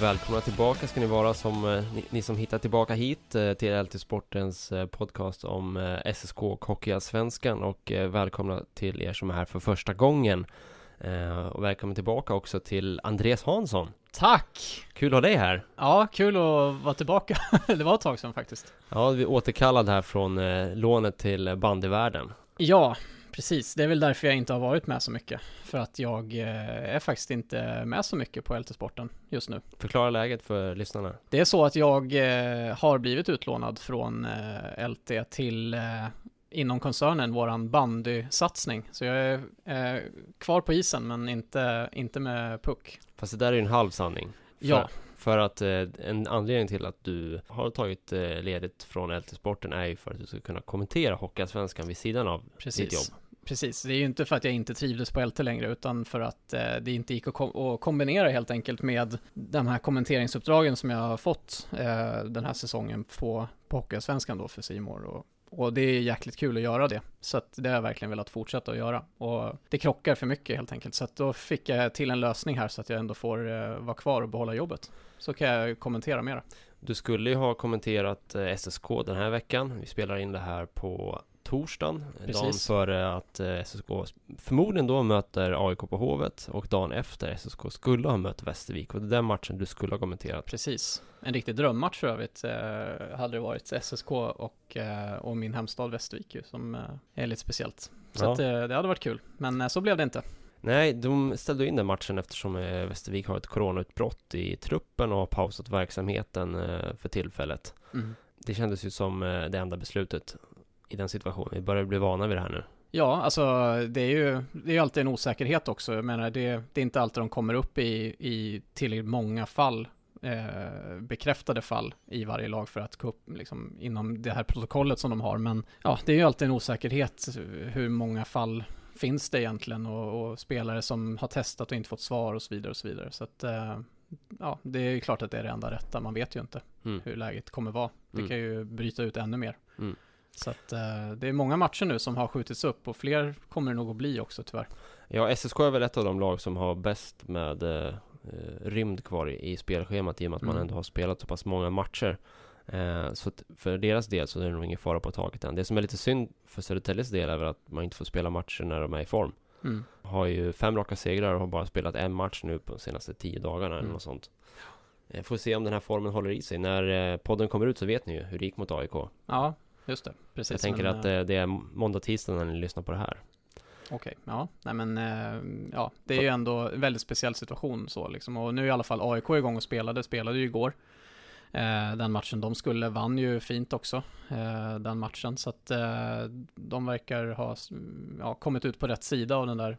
Välkomna tillbaka ska ni vara som eh, ni, ni som hittar tillbaka hit eh, till LT Sportens eh, podcast om SSK och Hockeyallsvenskan och välkomna till er som är här för första gången. Och välkommen tillbaka också till Andreas Hansson. Tack! Kul att ha dig här. Ja, kul att vara tillbaka. det var ett tag sedan faktiskt. Ja, vi är återkallad här från lånet till bandyvärlden. Ja, precis. Det är väl därför jag inte har varit med så mycket. För att jag eh, är faktiskt inte med så mycket på LT-sporten just nu. Förklara läget för lyssnarna. Det är så att jag eh, har blivit utlånad från eh, LT till inom koncernen, våran bandysatsning. Så jag är eh, kvar på isen, men inte, inte med puck. Fast det där är ju en halv sanning. Ja, För att eh, en anledning till att du har tagit eh, ledigt från LT-sporten är ju för att du ska kunna kommentera Hockeyallsvenskan vid sidan av ditt precis. jobb. Precis, det är ju inte för att jag inte trivdes på LT längre, utan för att eh, det inte gick att, kom- att kombinera helt enkelt med de här kommenteringsuppdragen som jag har fått eh, den här säsongen på, på Hockeyallsvenskan då för Simor och, och det är jäkligt kul att göra det. Så att det har jag verkligen velat fortsätta att göra. Och det krockar för mycket helt enkelt. Så att då fick jag till en lösning här så att jag ändå får eh, vara kvar och behålla jobbet. Så kan jag kommentera mera. Du skulle ju ha kommenterat eh, SSK den här veckan. Vi spelar in det här på torsdagen, dagen Precis. före att eh, SSK förmodligen då möter AIK på Hovet och dagen efter SSK skulle ha mött Västervik och det är den matchen du skulle ha kommenterat. Precis. En riktig drömmatch för övrigt eh, hade det varit SSK och, eh, och min hemstad Västervik ju, som är lite speciellt. Så Ja. att, det hade varit kul, men så blev det inte. Nej, de ställde in den matchen eftersom Västervik har ett coronautbrott i truppen och har pausat verksamheten för tillfället. Det kändes ju som det enda beslutet i den situationen. Vi börjar bli vana vid det här nu. Ja, alltså det är ju det är alltid en osäkerhet också. Jag menar, det, det är inte alltid de kommer upp i, i tillräckligt många fall, eh, bekräftade fall i varje lag för att gå upp liksom, inom det här protokollet som de har. Men ja, det är ju alltid en osäkerhet hur många fall finns det egentligen och, och spelare som har testat och inte fått svar och så vidare och så vidare. Så att eh, ja, det är ju klart att det är det enda rätta. Man vet ju inte Mm. hur läget kommer vara. Det Mm. kan ju bryta ut ännu mer. Mm. Så att eh, det är många matcher nu som har skjutits upp och fler kommer det nog att bli också tyvärr. Ja, SSK är väl ett av de lag som har bäst med eh, eh, rymd kvar i, i spelschemat i och med att man Mm. ändå har spelat så pass många matcher. Eh, så för deras del så är det nog ingen fara på taket än. Det som är lite synd för Södertäljes del är väl att man inte får spela matcher när de är i form. Mm. Har ju fem raka segrar och har bara spelat en match nu på de senaste tio dagarna eller Mm. något sånt. Eh, Får se om den här formen håller i sig. När eh, podden kommer ut så vet ni ju hur det gick mot AIK. Ja, just det. Precis. Jag tänker men, att eh, eh, det är måndag, tisdag när ni lyssnar på det här. Okej, ja. Nej men, eh, ja. Det är ju ändå en väldigt speciell situation så liksom. Och nu i alla fall AIK igång och spelade, spelade ju igår. Eh, den matchen de skulle, vann ju fint också, eh, den matchen. Så att eh, de verkar ha ja, kommit ut på rätt sida av den där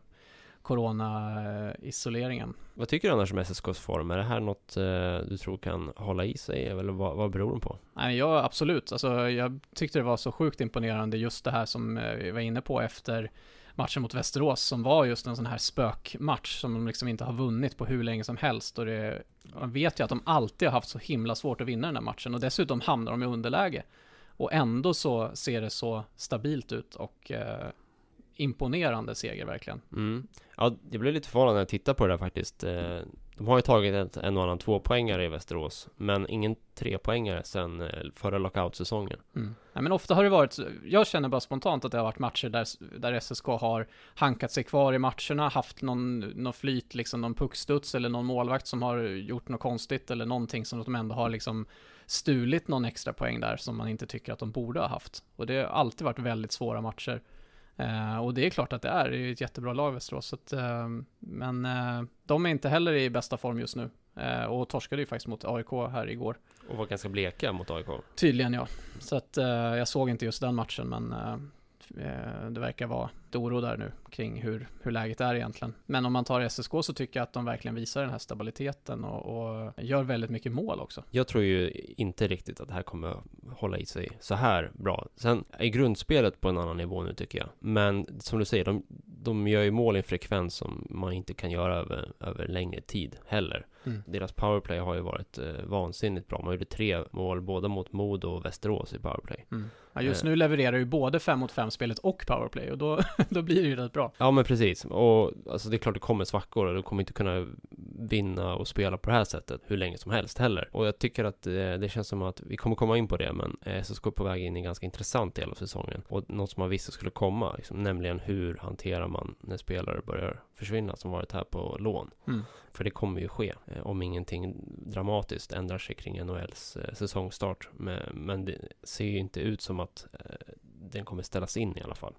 corona-isoleringen. Vad tycker du annars om SSKs form? Är det här något eh, du tror kan hålla i sig? Eller vad, vad beror den på? Nej, ja, absolut. Alltså, jag tyckte det var så sjukt imponerande just det här som eh, vi var inne på efter matchen mot Västerås som var just en sån här spökmatch som de liksom inte har vunnit på hur länge som helst och det, man vet ju att de alltid har haft så himla svårt att vinna den här matchen och dessutom hamnar de i underläge och ändå så ser det så stabilt ut och eh, imponerande seger verkligen. Mm. Ja, jag blev lite förvånad när jag tittade på det där faktiskt. Eh, De har ju tagit ett, en och annan tvåpoängare i Västerås, men ingen trepoängare sedan eh, förra lockoutsäsongen. Mm. Nej, men ofta har det varit, jag känner bara spontant att det har varit matcher där, där SSK har hankat sig kvar i matcherna, haft någon, någon flyt, liksom någon puckstuds eller någon målvakt som har gjort något konstigt eller någonting som de ändå har liksom stulit någon extra poäng där som man inte tycker att de borde ha haft. Och det har alltid varit väldigt svåra matcher. Eh, och det är klart att det är, det är ett jättebra lag Västerås. Så att, eh, men eh, de är inte heller i bästa form just nu. Eh, och torskade ju faktiskt mot AIK här igår. Och var ganska bleka mot AIK. Tydligen ja. Så att eh, jag såg inte just den matchen men eh det verkar vara lite oro där nu kring hur, hur läget är egentligen. Men om man tar SSK så tycker jag att de verkligen visar den här stabiliteten och, och gör väldigt mycket mål också. Jag tror ju inte riktigt att det här kommer hålla i sig så här bra. Sen är grundspelet på en annan nivå nu tycker jag. Men som du säger, de, de gör ju mål i en frekvens som man inte kan göra över, över längre tid heller. Mm. Deras powerplay har ju varit eh, vansinnigt bra. Man gjorde tre mål både mot Mod och Västerås i powerplay. Mm. Ja, just eh. nu levererar ju både 5 mot 5 spelet och powerplay och då, då blir det ju rätt bra. Ja men precis. Och alltså det är klart det kommer svackor och du kommer inte kunna vinna och spela på det här sättet hur länge som helst heller. Och jag tycker att eh, det känns som att vi kommer komma in på det men eh, SSK är på väg in i en ganska intressant del av säsongen. Och något som man visste skulle komma, liksom, nämligen hur hanterar man när spelare börjar försvinna som varit här på lån. Mm. För det kommer ju ske eh, om ingenting dramatiskt ändrar sig kring NHLs eh, säsongstart. Men, men det ser ju inte ut som att eh, den kommer ställas in i alla fall.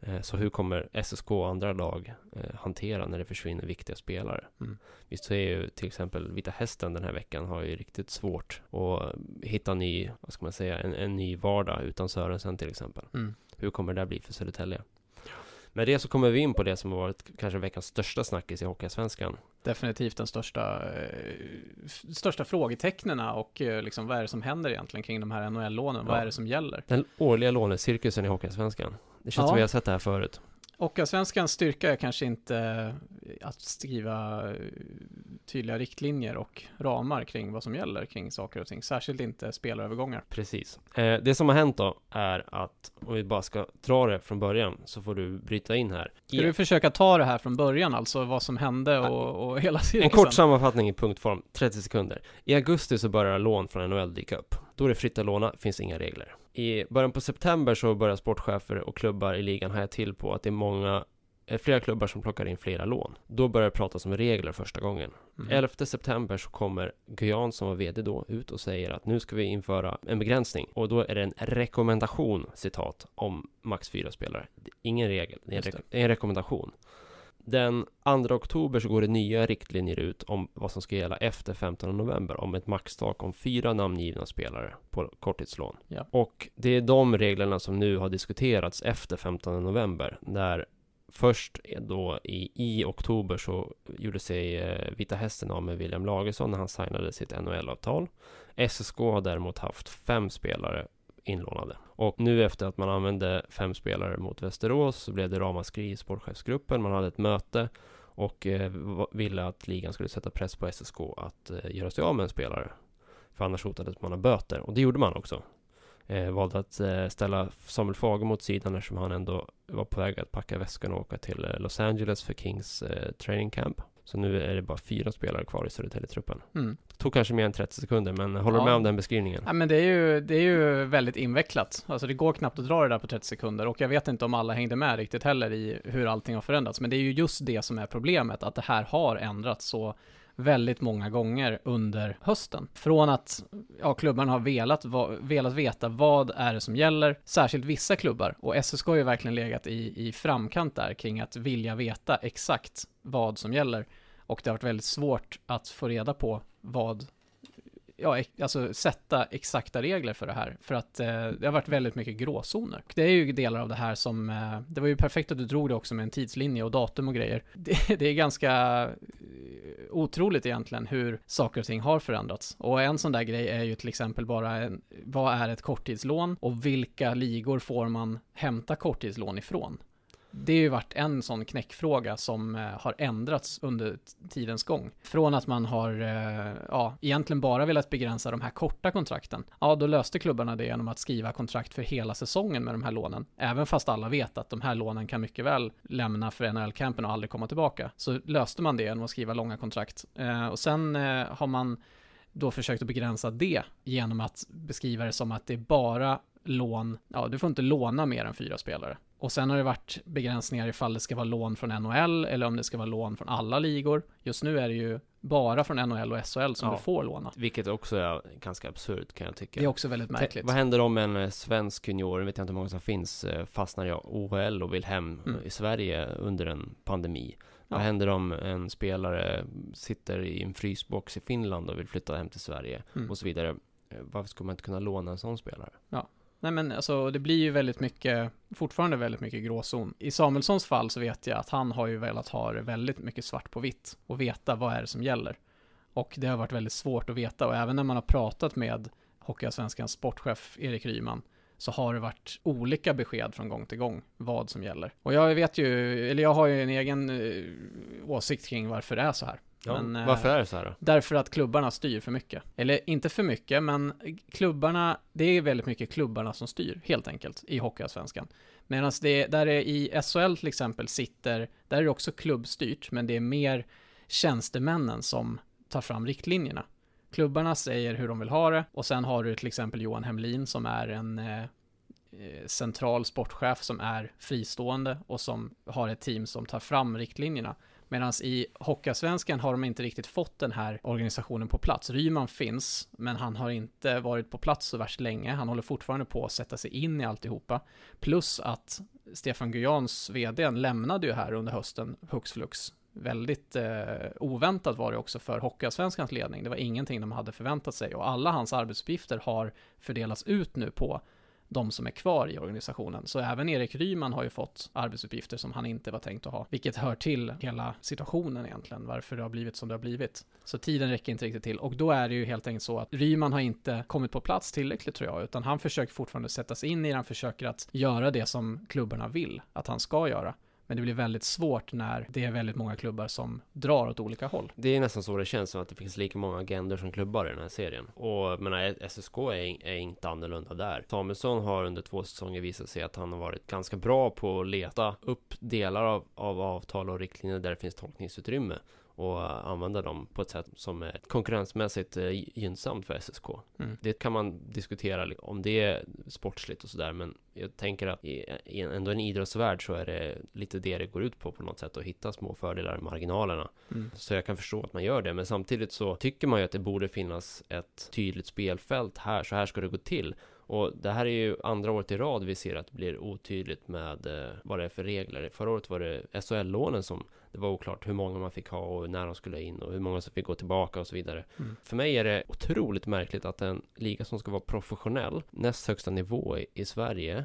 Eh, så hur kommer SSK och andra lag eh, hantera när det försvinner viktiga spelare? Mm. Så är ju till exempel Vita Hästen den här veckan har ju riktigt svårt att hitta ny, vad ska man säga, en, en ny vardag utan Sörensen till exempel. Mm. Hur kommer det bli för Södertälje? Med det så kommer vi in på det som har varit kanske veckans största snackis i Hockeyallsvenskan. Definitivt den största, eh, största frågetecknena och eh, liksom vad är det som händer egentligen kring de här NHL-lånen? Ja. Vad är det som gäller? Den årliga lånecirkusen i Hockeyallsvenskan. Det känns ja. som vi har sett det här förut. Och svenskans styrka är kanske inte att skriva tydliga riktlinjer och ramar kring vad som gäller kring saker och ting. Särskilt inte spelarövergångar. Precis. Eh, det som har hänt då är att, om vi bara ska dra det från början, så får du bryta in här. Ska du försöka ta det här från början, alltså vad som hände och, och hela cirkusen? En kort sammanfattning i punktform, 30 sekunder. I augusti så börjar lån från NHL dyka upp. Då är det fritt att låna, finns inga regler. I början på september så börjar sportchefer och klubbar i ligan haja till på att det är många eh, flera klubbar som plockar in flera lån. Då börjar det pratas om regler första gången. Mm. 11 september så kommer Guyan som var VD då ut och säger att nu ska vi införa en begränsning och då är det en rekommendation citat om max fyra spelare. Ingen regel, det är en, re en rekommendation. Den 2 oktober så går det nya riktlinjer ut om vad som ska gälla efter 15 november om ett maxtak om fyra namngivna spelare på korttidslån. Ja. Och det är de reglerna som nu har diskuterats efter 15 november där Först då i, i oktober så gjorde sig eh, Vita Hästen av med William Lagesson när han signade sitt NHL-avtal. SSK har däremot haft fem spelare inlånade. Och nu efter att man använde fem spelare mot Västerås så blev det ramaskri i sportchefsgruppen. Man hade ett möte och eh, ville att ligan skulle sätta press på SSK att eh, göra sig av med en spelare. För annars hotades man av böter. Och det gjorde man också. Eh, valde att eh, ställa Samuel Fager mot sidan eftersom han ändå var på väg att packa väskan och åka till eh, Los Angeles för Kings eh, training camp. Så nu är det bara fyra spelare kvar i Södertälje-truppen. Mm. Tog kanske mer än 30 sekunder, men håller ja. du med om den beskrivningen? Ja, men det är, ju, det är ju väldigt invecklat. Alltså det går knappt att dra det där på 30 sekunder och jag vet inte om alla hängde med riktigt heller i hur allting har förändrats. Men det är ju just det som är problemet, att det här har ändrats så väldigt många gånger under hösten. Från att ja, klubbarna har velat, va, velat veta vad är det som gäller, särskilt vissa klubbar. Och SSK har ju verkligen legat i, i framkant där kring att vilja veta exakt vad som gäller. Och det har varit väldigt svårt att få reda på vad ja, alltså sätta exakta regler för det här. För att eh, det har varit väldigt mycket gråzoner. Det är ju delar av det här som, eh, det var ju perfekt att du drog det också med en tidslinje och datum och grejer. Det, det är ganska eh, otroligt egentligen hur saker och ting har förändrats. Och en sån där grej är ju till exempel bara en, vad är ett korttidslån och vilka ligor får man hämta korttidslån ifrån? Det har ju varit en sån knäckfråga som eh, har ändrats under tidens gång. Från att man har, eh, ja, egentligen bara velat begränsa de här korta kontrakten. Ja, då löste klubbarna det genom att skriva kontrakt för hela säsongen med de här lånen. Även fast alla vet att de här lånen kan mycket väl lämna för NHL-campen och aldrig komma tillbaka. Så löste man det genom att skriva långa kontrakt. Eh, och sen har man då försökt att begränsa det genom att beskriva det som att det är bara lån, ja du får inte låna mer än fyra spelare. Och sen har det varit begränsningar ifall det ska vara lån från NHL eller om det ska vara lån från alla ligor. Just nu är det ju bara från NHL och SHL som ja, du får låna. Vilket också är ganska absurt kan jag tycka. Det är också väldigt märkligt. vad händer om en eh, svensk junior, vet jag inte hur många som finns, eh, fastnar i OHL och vill hem mm. i Sverige under en pandemi? Vad händer om en spelare sitter i en frysbox i Finland och vill flytta hem till Sverige Mm. och så vidare? Eh, Varför skulle man inte kunna låna en sån spelare? Nej men alltså det blir ju väldigt mycket, fortfarande väldigt mycket gråzon. I Samuelssons fall så vet jag att han har ju velat ha det väldigt mycket svart på vitt och veta vad är det som gäller. Och det har varit väldigt svårt att veta och även när man har pratat med Hockeyallsvenskans sportchef Erik Ryman så har det varit olika besked från gång till gång vad som gäller. Och jag vet ju, eller jag har ju en egen eh, åsikt kring varför det är så här. Ja, Men, eh, varför är det så här då? Därför att klubbarna styr för mycket. Eller inte för mycket, men klubbarna, det är väldigt mycket klubbarna som styr, helt enkelt, i Hockeyallsvenskan. Medan det, där det i SHL till exempel sitter, där är det också klubbstyrt, men det är mer tjänstemännen som tar fram riktlinjerna. Klubbarna säger hur de vill ha det, och sen har du till exempel Johan Hemlin som är en eh, eh, central sportchef som är fristående och som har ett team som tar fram riktlinjerna. Medan i Hockeyallsvenskan har de inte riktigt fått den här organisationen på plats. Ryman finns, men han har inte varit på plats så värst länge. Han håller fortfarande på att sätta sig in i alltihopa. Plus att Stefan Gujans vd lämnade ju här under hösten hux flux. Väldigt eh, oväntat var det också för Hockeyallsvenskans ledning. Det var ingenting de hade förväntat sig och alla hans arbetsuppgifter har fördelats ut nu på de som är kvar i organisationen. Så även Erik Ryman har ju fått arbetsuppgifter som han inte var tänkt att ha, vilket hör till hela situationen egentligen, varför det har blivit som det har blivit. Så tiden räcker inte riktigt till och då är det ju helt enkelt så att Ryman har inte kommit på plats tillräckligt tror jag, utan han försöker fortfarande sätta sig in i det, han försöker att göra det som klubbarna vill att han ska göra. Men det blir väldigt svårt när det är väldigt många klubbar som drar åt olika håll. Det är nästan så det känns som att det finns lika många agendor som klubbar i den här serien. Och menar, SSK är, är inte annorlunda där. Samuelsson har under två säsonger visat sig att han har varit ganska bra på att leta upp delar av, av avtal och riktlinjer där det finns tolkningsutrymme och använda dem på ett sätt som är konkurrensmässigt eh, gynnsamt för SSK. Mm. Det kan man diskutera om det är sportsligt och sådär men jag tänker att i, ändå en idrottsvärld så är det lite det det går ut på på något sätt att hitta små fördelar i marginalerna. Mm. Så jag kan förstå att man gör det men samtidigt så tycker man ju att det borde finnas ett tydligt spelfält här, så här ska det gå till. Och det här är ju andra året i rad vi ser att det blir otydligt med eh, vad det är för regler. Förra året var det SHL-lånen som det var oklart hur många man fick ha och när de skulle in och hur många som fick gå tillbaka och så vidare. Mm. För mig är det otroligt märkligt att en liga som ska vara professionell, näst högsta nivå i, i Sverige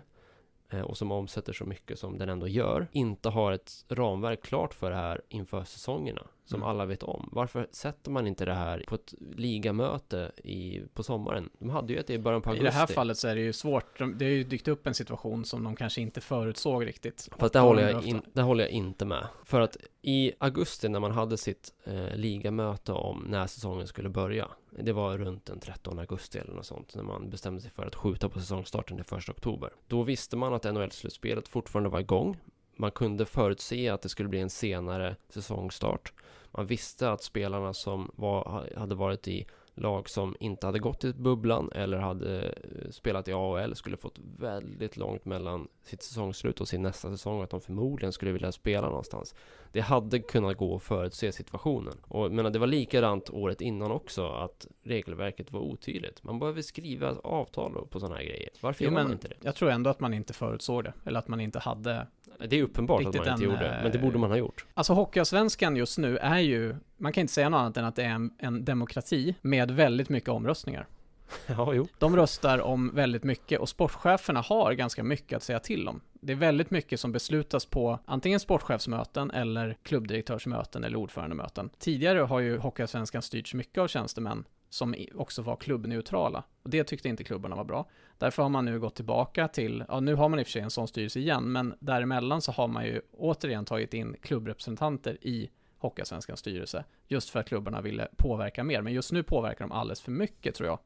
eh, och som omsätter så mycket som den ändå gör, inte har ett ramverk klart för det här inför säsongerna som Mm. alla vet om. Varför sätter man inte det här på ett ligamöte i, på sommaren? De hade ju ett i början på I augusti. det här fallet så är det ju svårt, De- det har ju dykt upp en situation som de kanske inte förutsåg riktigt. Fast det håller, jag in, det håller jag inte med. För att i augusti när man hade sitt eh, ligamöte om när säsongen skulle börja. Det var runt den 13 augusti eller något sånt. När man bestämde sig för att skjuta på säsongstarten till 1 oktober. Då visste man att NHL-slutspelet fortfarande var igång. Man kunde förutse att det skulle bli en senare säsongstart. Man visste att spelarna som var, hade varit i lag som inte hade gått i bubblan eller hade eh, spelat i AHL skulle fått väldigt långt mellan sitt säsongslut och sin nästa säsong och att de förmodligen skulle vilja spela någonstans. Det hade kunnat gå att förutse situationen. Och menar, det var likadant året innan också att regelverket var otydligt. Man behöver skriva avtal på sådana här grejer. Varför Jo, gör man men inte det? jag tror ändå att man inte förutsåg det, eller att man inte hade Det är uppenbart att man inte en, gjorde, men det eh, borde man ha gjort. Alltså Hockeyallsvenskan just nu är ju, man kan inte säga något annat än att det är en, en demokrati med väldigt mycket omröstningar. Ja, jo. De röstar om väldigt mycket och sportcheferna har ganska mycket att säga till om. Det är väldigt mycket som beslutas på antingen sportchefsmöten eller klubbdirektörsmöten eller ordförandemöten. Tidigare har ju Hockeyallsvenskan styrts mycket av tjänstemän som också var klubbneutrala. Och det tyckte inte klubbarna var bra. Därför har man nu gått tillbaka till, ja nu har man i och för sig en sån styrelse igen, men däremellan så har man ju återigen tagit in klubbrepresentanter i Hockeyallsvenskans styrelse. Just för att klubbarna ville påverka mer, men just nu påverkar de alldeles för mycket tror jag.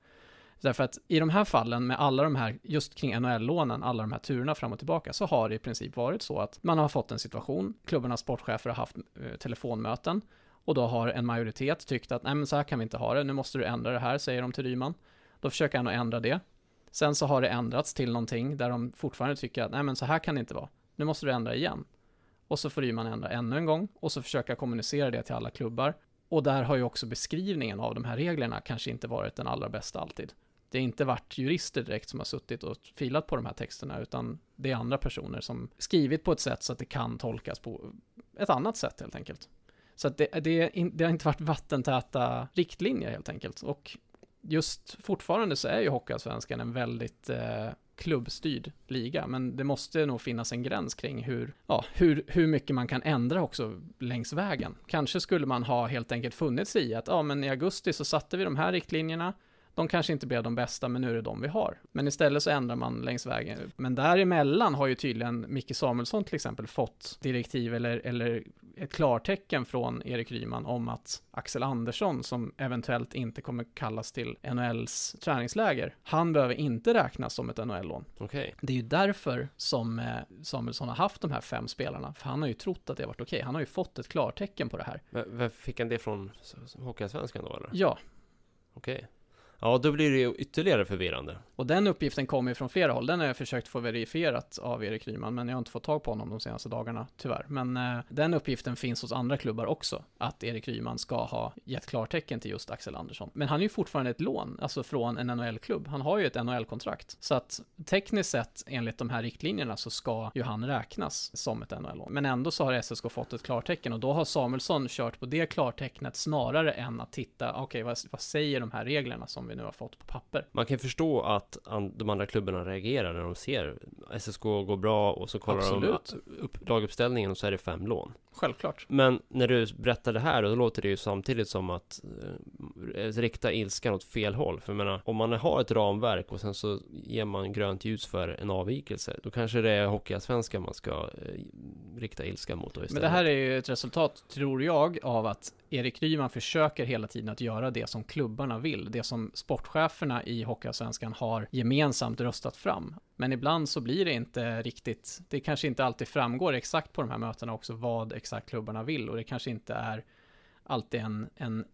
Därför att i de här fallen med alla de här, just kring NHL-lånen, alla de här turerna fram och tillbaka, så har det i princip varit så att man har fått en situation, klubbarnas sportchefer har haft eh, telefonmöten, och då har en majoritet tyckt att nej men så här kan vi inte ha det, nu måste du ändra det här, säger de till Ryman. Då försöker han att ändra det. Sen så har det ändrats till någonting där de fortfarande tycker att nej men så här kan det inte vara, nu måste du ändra igen. Och så får Ryman ändra ännu en gång, och så försöka kommunicera det till alla klubbar. Och där har ju också beskrivningen av de här reglerna kanske inte varit den allra bästa alltid. Det har inte varit jurister direkt som har suttit och filat på de här texterna, utan det är andra personer som skrivit på ett sätt så att det kan tolkas på ett annat sätt helt enkelt. Så att det, det, det har inte varit vattentäta riktlinjer helt enkelt. Och just fortfarande så är ju Hockeyallsvenskan en väldigt eh, klubbstyrd liga, men det måste nog finnas en gräns kring hur, ja, hur, hur mycket man kan ändra också längs vägen. Kanske skulle man ha helt enkelt funnits i att, ja men i augusti så satte vi de här riktlinjerna, de kanske inte blev de bästa, men nu är det de vi har. Men istället så ändrar man längs vägen. Men däremellan har ju tydligen Micke Samuelsson till exempel fått direktiv eller, eller ett klartecken från Erik Ryman om att Axel Andersson, som eventuellt inte kommer kallas till NHLs träningsläger, han behöver inte räknas som ett NHL-lån. Okej. Det är ju därför som eh, Samuelsson har haft de här fem spelarna, för han har ju trott att det har varit okej. Han har ju fått ett klartecken på det här. Okay. Men Fick han det från Hockeyallsvenskan då eller? Ja, Okej. Ja, då blir det ju ytterligare förvirrande. Och den uppgiften kommer ju från flera håll. Den har jag försökt få verifierat av Erik Ryman, men jag har inte fått tag på honom de senaste dagarna, tyvärr. Men eh, den uppgiften finns hos andra klubbar också, att Erik Ryman ska ha gett klartecken till just Axel Andersson. Men han är ju fortfarande ett lån, alltså från en NHL-klubb. Han har ju ett NHL-kontrakt. Så att tekniskt sett, enligt de här riktlinjerna, så ska ju han räknas som ett NHL-lån. Men ändå så har SSK fått ett klartecken och då har Samuelsson kört på det klartecknet snarare än att titta, okej, vad, vad säger de här reglerna som vi nu har fått på papper? Man kan förstå att de andra klubbarna reagerar när de ser SSK gå bra och så kollar Absolut. de upp laguppställningen och så är det fem lån. Självklart. Men när du berättar det här, då låter det ju samtidigt som att eh, rikta ilskan åt fel håll. För jag menar, om man har ett ramverk och sen så ger man grönt ljus för en avvikelse, då kanske det är Hockeyallsvenskan man ska eh, rikta ilskan mot då istället. Men det här är ju ett resultat, tror jag, av att Erik Ryman försöker hela tiden att göra det som klubbarna vill, det som sportcheferna i Hockeyallsvenskan har gemensamt röstat fram. Men ibland så blir det inte riktigt, det kanske inte alltid framgår exakt på de här mötena också vad exakt klubbarna vill och det kanske inte är alltid en, en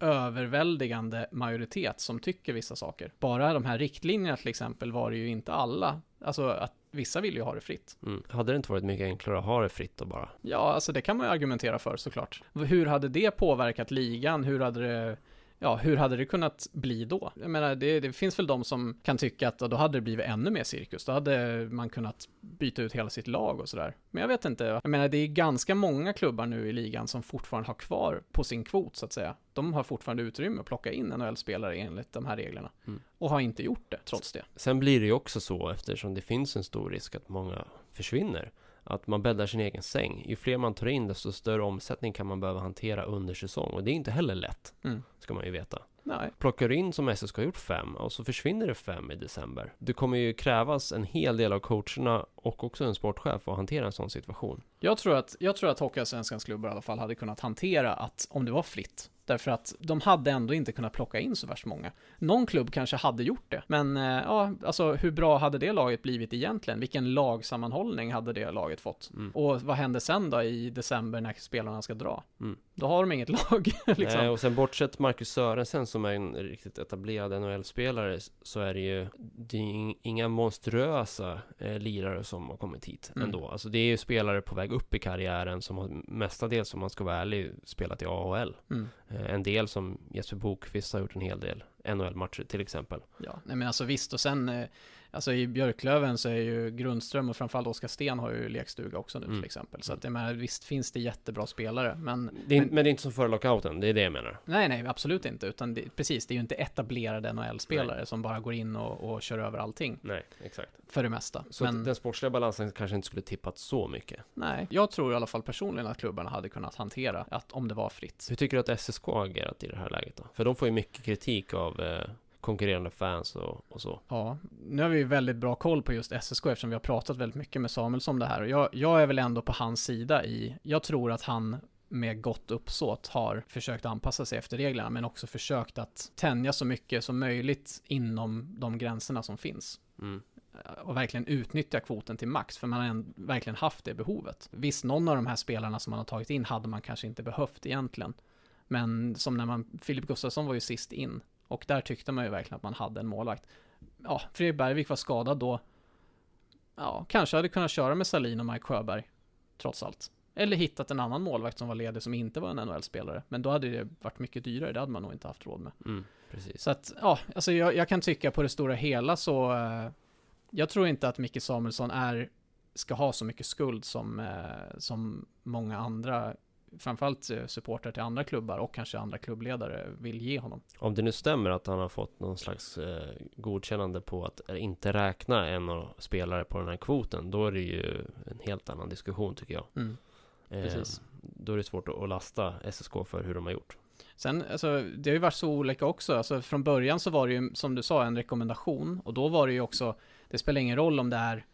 överväldigande majoritet som tycker vissa saker. Bara de här riktlinjerna till exempel var det ju inte alla, alltså att vissa vill ju ha det fritt. Mm. Hade det inte varit mycket enklare att ha det fritt och bara? Ja, alltså det kan man ju argumentera för såklart. Hur hade det påverkat ligan? Hur hade det, ja, hur hade det kunnat bli då? Jag menar, det, det finns väl de som kan tycka att då hade det blivit ännu mer cirkus. Då hade man kunnat byta ut hela sitt lag och sådär. Men jag vet inte. Jag menar, det är ganska många klubbar nu i ligan som fortfarande har kvar på sin kvot, så att säga. De har fortfarande utrymme att plocka in NHL-spelare enligt de här reglerna. Mm. Och har inte gjort det, trots det. Sen blir det ju också så eftersom det finns en stor risk att många försvinner. Att man bäddar sin egen säng. Ju fler man tar in desto större omsättning kan man behöva hantera under säsong. Och det är inte heller lätt. Mm. Ska man ju veta. Nej, Plockar du in som SSK har gjort fem och så försvinner det fem i december. Det kommer ju krävas en hel del av coacherna och också en sportchef att hantera en sån situation. Jag tror att, jag tror att Hockeyallsvenskans klubbar i alla fall hade kunnat hantera att, om det var fritt, därför att de hade ändå inte kunnat plocka in så värst många. Någon klubb kanske hade gjort det, men eh, ja, alltså hur bra hade det laget blivit egentligen? Vilken lagsammanhållning hade det laget fått? Mm. Och vad händer sen då i december när spelarna ska dra? Mm. Då har de inget lag, liksom. Nej, och sen bortsett Marcus Sörensen som är en riktigt etablerad NHL-spelare så är det ju det är ing- inga monstruösa eh, lirare som har kommit hit Mm. ändå. Alltså det är ju spelare på väg upp i karriären som har mestadels, om man ska vara ärlig, spelat i AHL. Mm. Eh, en del som Jesper Bokvist har gjort en hel del NHL-matcher till exempel. Ja, nej men alltså visst och sen, eh, alltså i Björklöven så är ju Grundström och framförallt Oskar Sten har ju lekstuga också nu Mm. till exempel. Så att jag menar, visst finns det jättebra spelare, men Det är, Men- men, det är inte som före lockouten, det är det jag menar. Nej, nej, absolut inte. Utan det, precis, det är ju inte etablerade NHL-spelare som bara går in och, och kör över allting, Nej, exakt. för det mesta. Så Men den sportsliga balansen kanske inte skulle tippat så mycket. nej, jag tror i alla fall personligen att klubbarna hade kunnat hantera att om det var fritt. Hur tycker du att SSK har agerat i det här läget då? För de får ju mycket kritik av eh, konkurrerande fans och, och så. Ja, nu har vi ju väldigt bra koll på just SSK eftersom vi har pratat väldigt mycket med Samuelsson om det här. Och jag, jag är väl ändå på hans sida i, jag tror att han med gott uppsåt har försökt anpassa sig efter reglerna men också försökt att tänja så mycket som möjligt inom de gränserna som finns. Mm. och verkligen utnyttja kvoten till max, för man har en, verkligen haft det behovet. Visst, någon av de här spelarna som man har tagit in hade man kanske inte behövt egentligen. Men som när man, Filip Gustafsson var ju sist in, och där tyckte man ju verkligen att man hade en målvakt. Ja, Fredrik Bergvik var skadad då. Ja, kanske hade kunnat köra med Salin och Mike Sjöberg, trots allt. Eller hittat en annan målvakt som var ledig som inte var en NHL-spelare. Men då hade det varit mycket dyrare, det hade man nog inte haft råd med. Mm, precis. Så att, ja, alltså jag, jag kan tycka på det stora hela så, eh, jag tror inte att Micke Samuelsson är ska ha så mycket skuld som, eh, som många andra framförallt eh, supportrar till andra klubbar och kanske andra klubbledare vill ge honom. Om det nu stämmer att han har fått någon slags eh, godkännande på att inte räkna en av spelare på den här kvoten, då är det ju en helt annan diskussion tycker jag. Mm, eh, då är det svårt att lasta SSK för hur de har gjort. Sen, alltså, det har ju varit så olika också. Alltså, från början så var det ju, som du sa, en rekommendation. Och då var det ju också, det spelar ingen roll om det är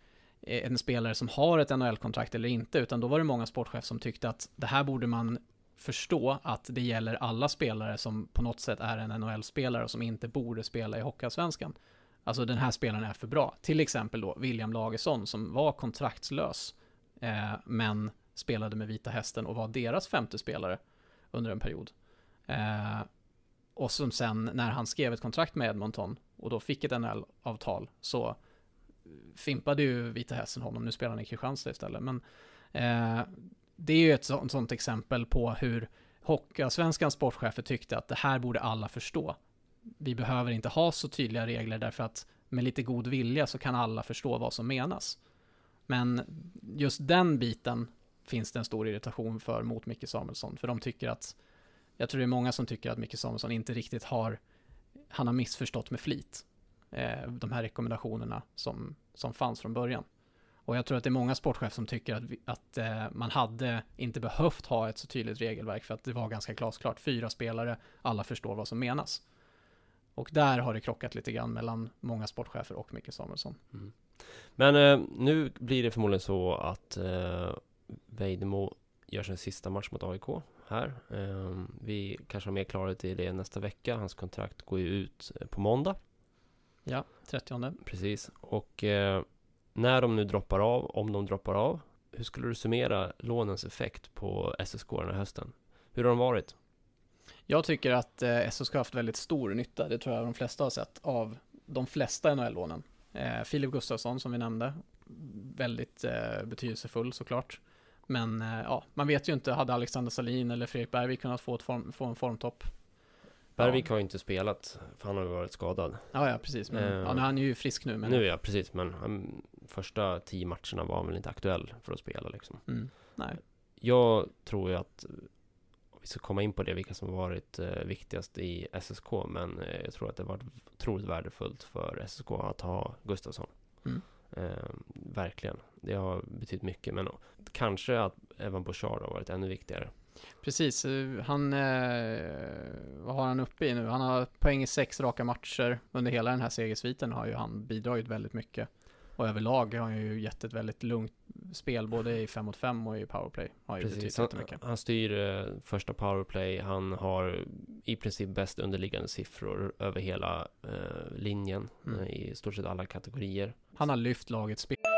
Eh, en spelare som har ett NHL-kontrakt eller inte, utan då var det många sportchefer som tyckte att det här borde man förstå att det gäller alla spelare som på något sätt är en NHL-spelare och som inte borde spela i Hockeyallsvenskan. Alltså den här spelaren är för bra. Till exempel då William Lagesson som var kontraktslös, eh, men spelade med Vita Hästen och var deras femte spelare under en period. Eh, och som sen när han skrev ett kontrakt med Edmonton och då fick ett NHL-avtal så fimpade ju Vita Hästen honom, nu spelar han i Kristianstad istället. Men eh, det är ju ett sånt, sånt exempel på hur Hockeyallsvenskans sportchefer tyckte att det här borde alla förstå. Vi behöver inte ha så tydliga regler därför att med lite god vilja så kan alla förstå vad som menas. Men just den biten finns det en stor irritation för mot Micke Samuelsson, för de tycker att jag tror det är många som tycker att Micke Samuelsson inte riktigt har han har missförstått med flit eh, de här rekommendationerna som, som fanns från början. Och jag tror att det är många sportchefer som tycker att, vi, att eh, man hade inte behövt ha ett så tydligt regelverk för att det var ganska glasklart. Fyra spelare, alla förstår vad som menas. Och där har det krockat lite grann mellan många sportchefer och Micke Samuelsson. Mm. Men eh, nu blir det förmodligen så att eh, Vejdemo gör sin sista match mot AIK här. Eh, vi kanske har mer klarhet i det nästa vecka. Hans kontrakt går ju ut eh, på måndag. Ja, 30. Precis. Och eh, när de nu droppar av, om de droppar av, hur skulle du summera lånens effekt på SSK den här hösten? Hur har de varit? Jag tycker att eh, SSK har haft väldigt stor nytta, det tror jag de flesta har sett, av de flesta NHL-lånen. Eh, Filip Gustafsson som vi nämnde, väldigt eh, betydelsefull såklart. Men eh, ja, man vet ju inte, hade Alexander Salin eller Fredrik Bergvik kunnat få, form, få en formtopp Bergvik ja. har ju inte spelat, för han har ju varit skadad. Ja, ja precis. Men, uh, ja, nu, han är ju frisk nu. Men... Nu ja, precis. Men han, första tio matcherna var han väl inte aktuell för att spela liksom. Mm, nej. Jag tror ju att vi ska komma in på det, vilka som varit eh, viktigast i SSK. Men eh, jag tror att det varit otroligt värdefullt för SSK att ha Gustafsson. Mm. Eh, verkligen. Det har betytt mycket. Men kanske att Evan Bouchard har varit ännu viktigare. Precis, eh, han, eh, vad har han uppe i nu? Han har poäng i sex raka matcher. Under hela den här segersviten har ju han bidragit väldigt mycket. Och överlag har han ju gett ett väldigt lugnt spel, både i 5 mot 5 och i powerplay. Har Precis, han, han styr eh, första powerplay, han har i princip bäst underliggande siffror över hela eh, linjen mm. Eh, i stort sett alla kategorier. Han har lyft lagets spel.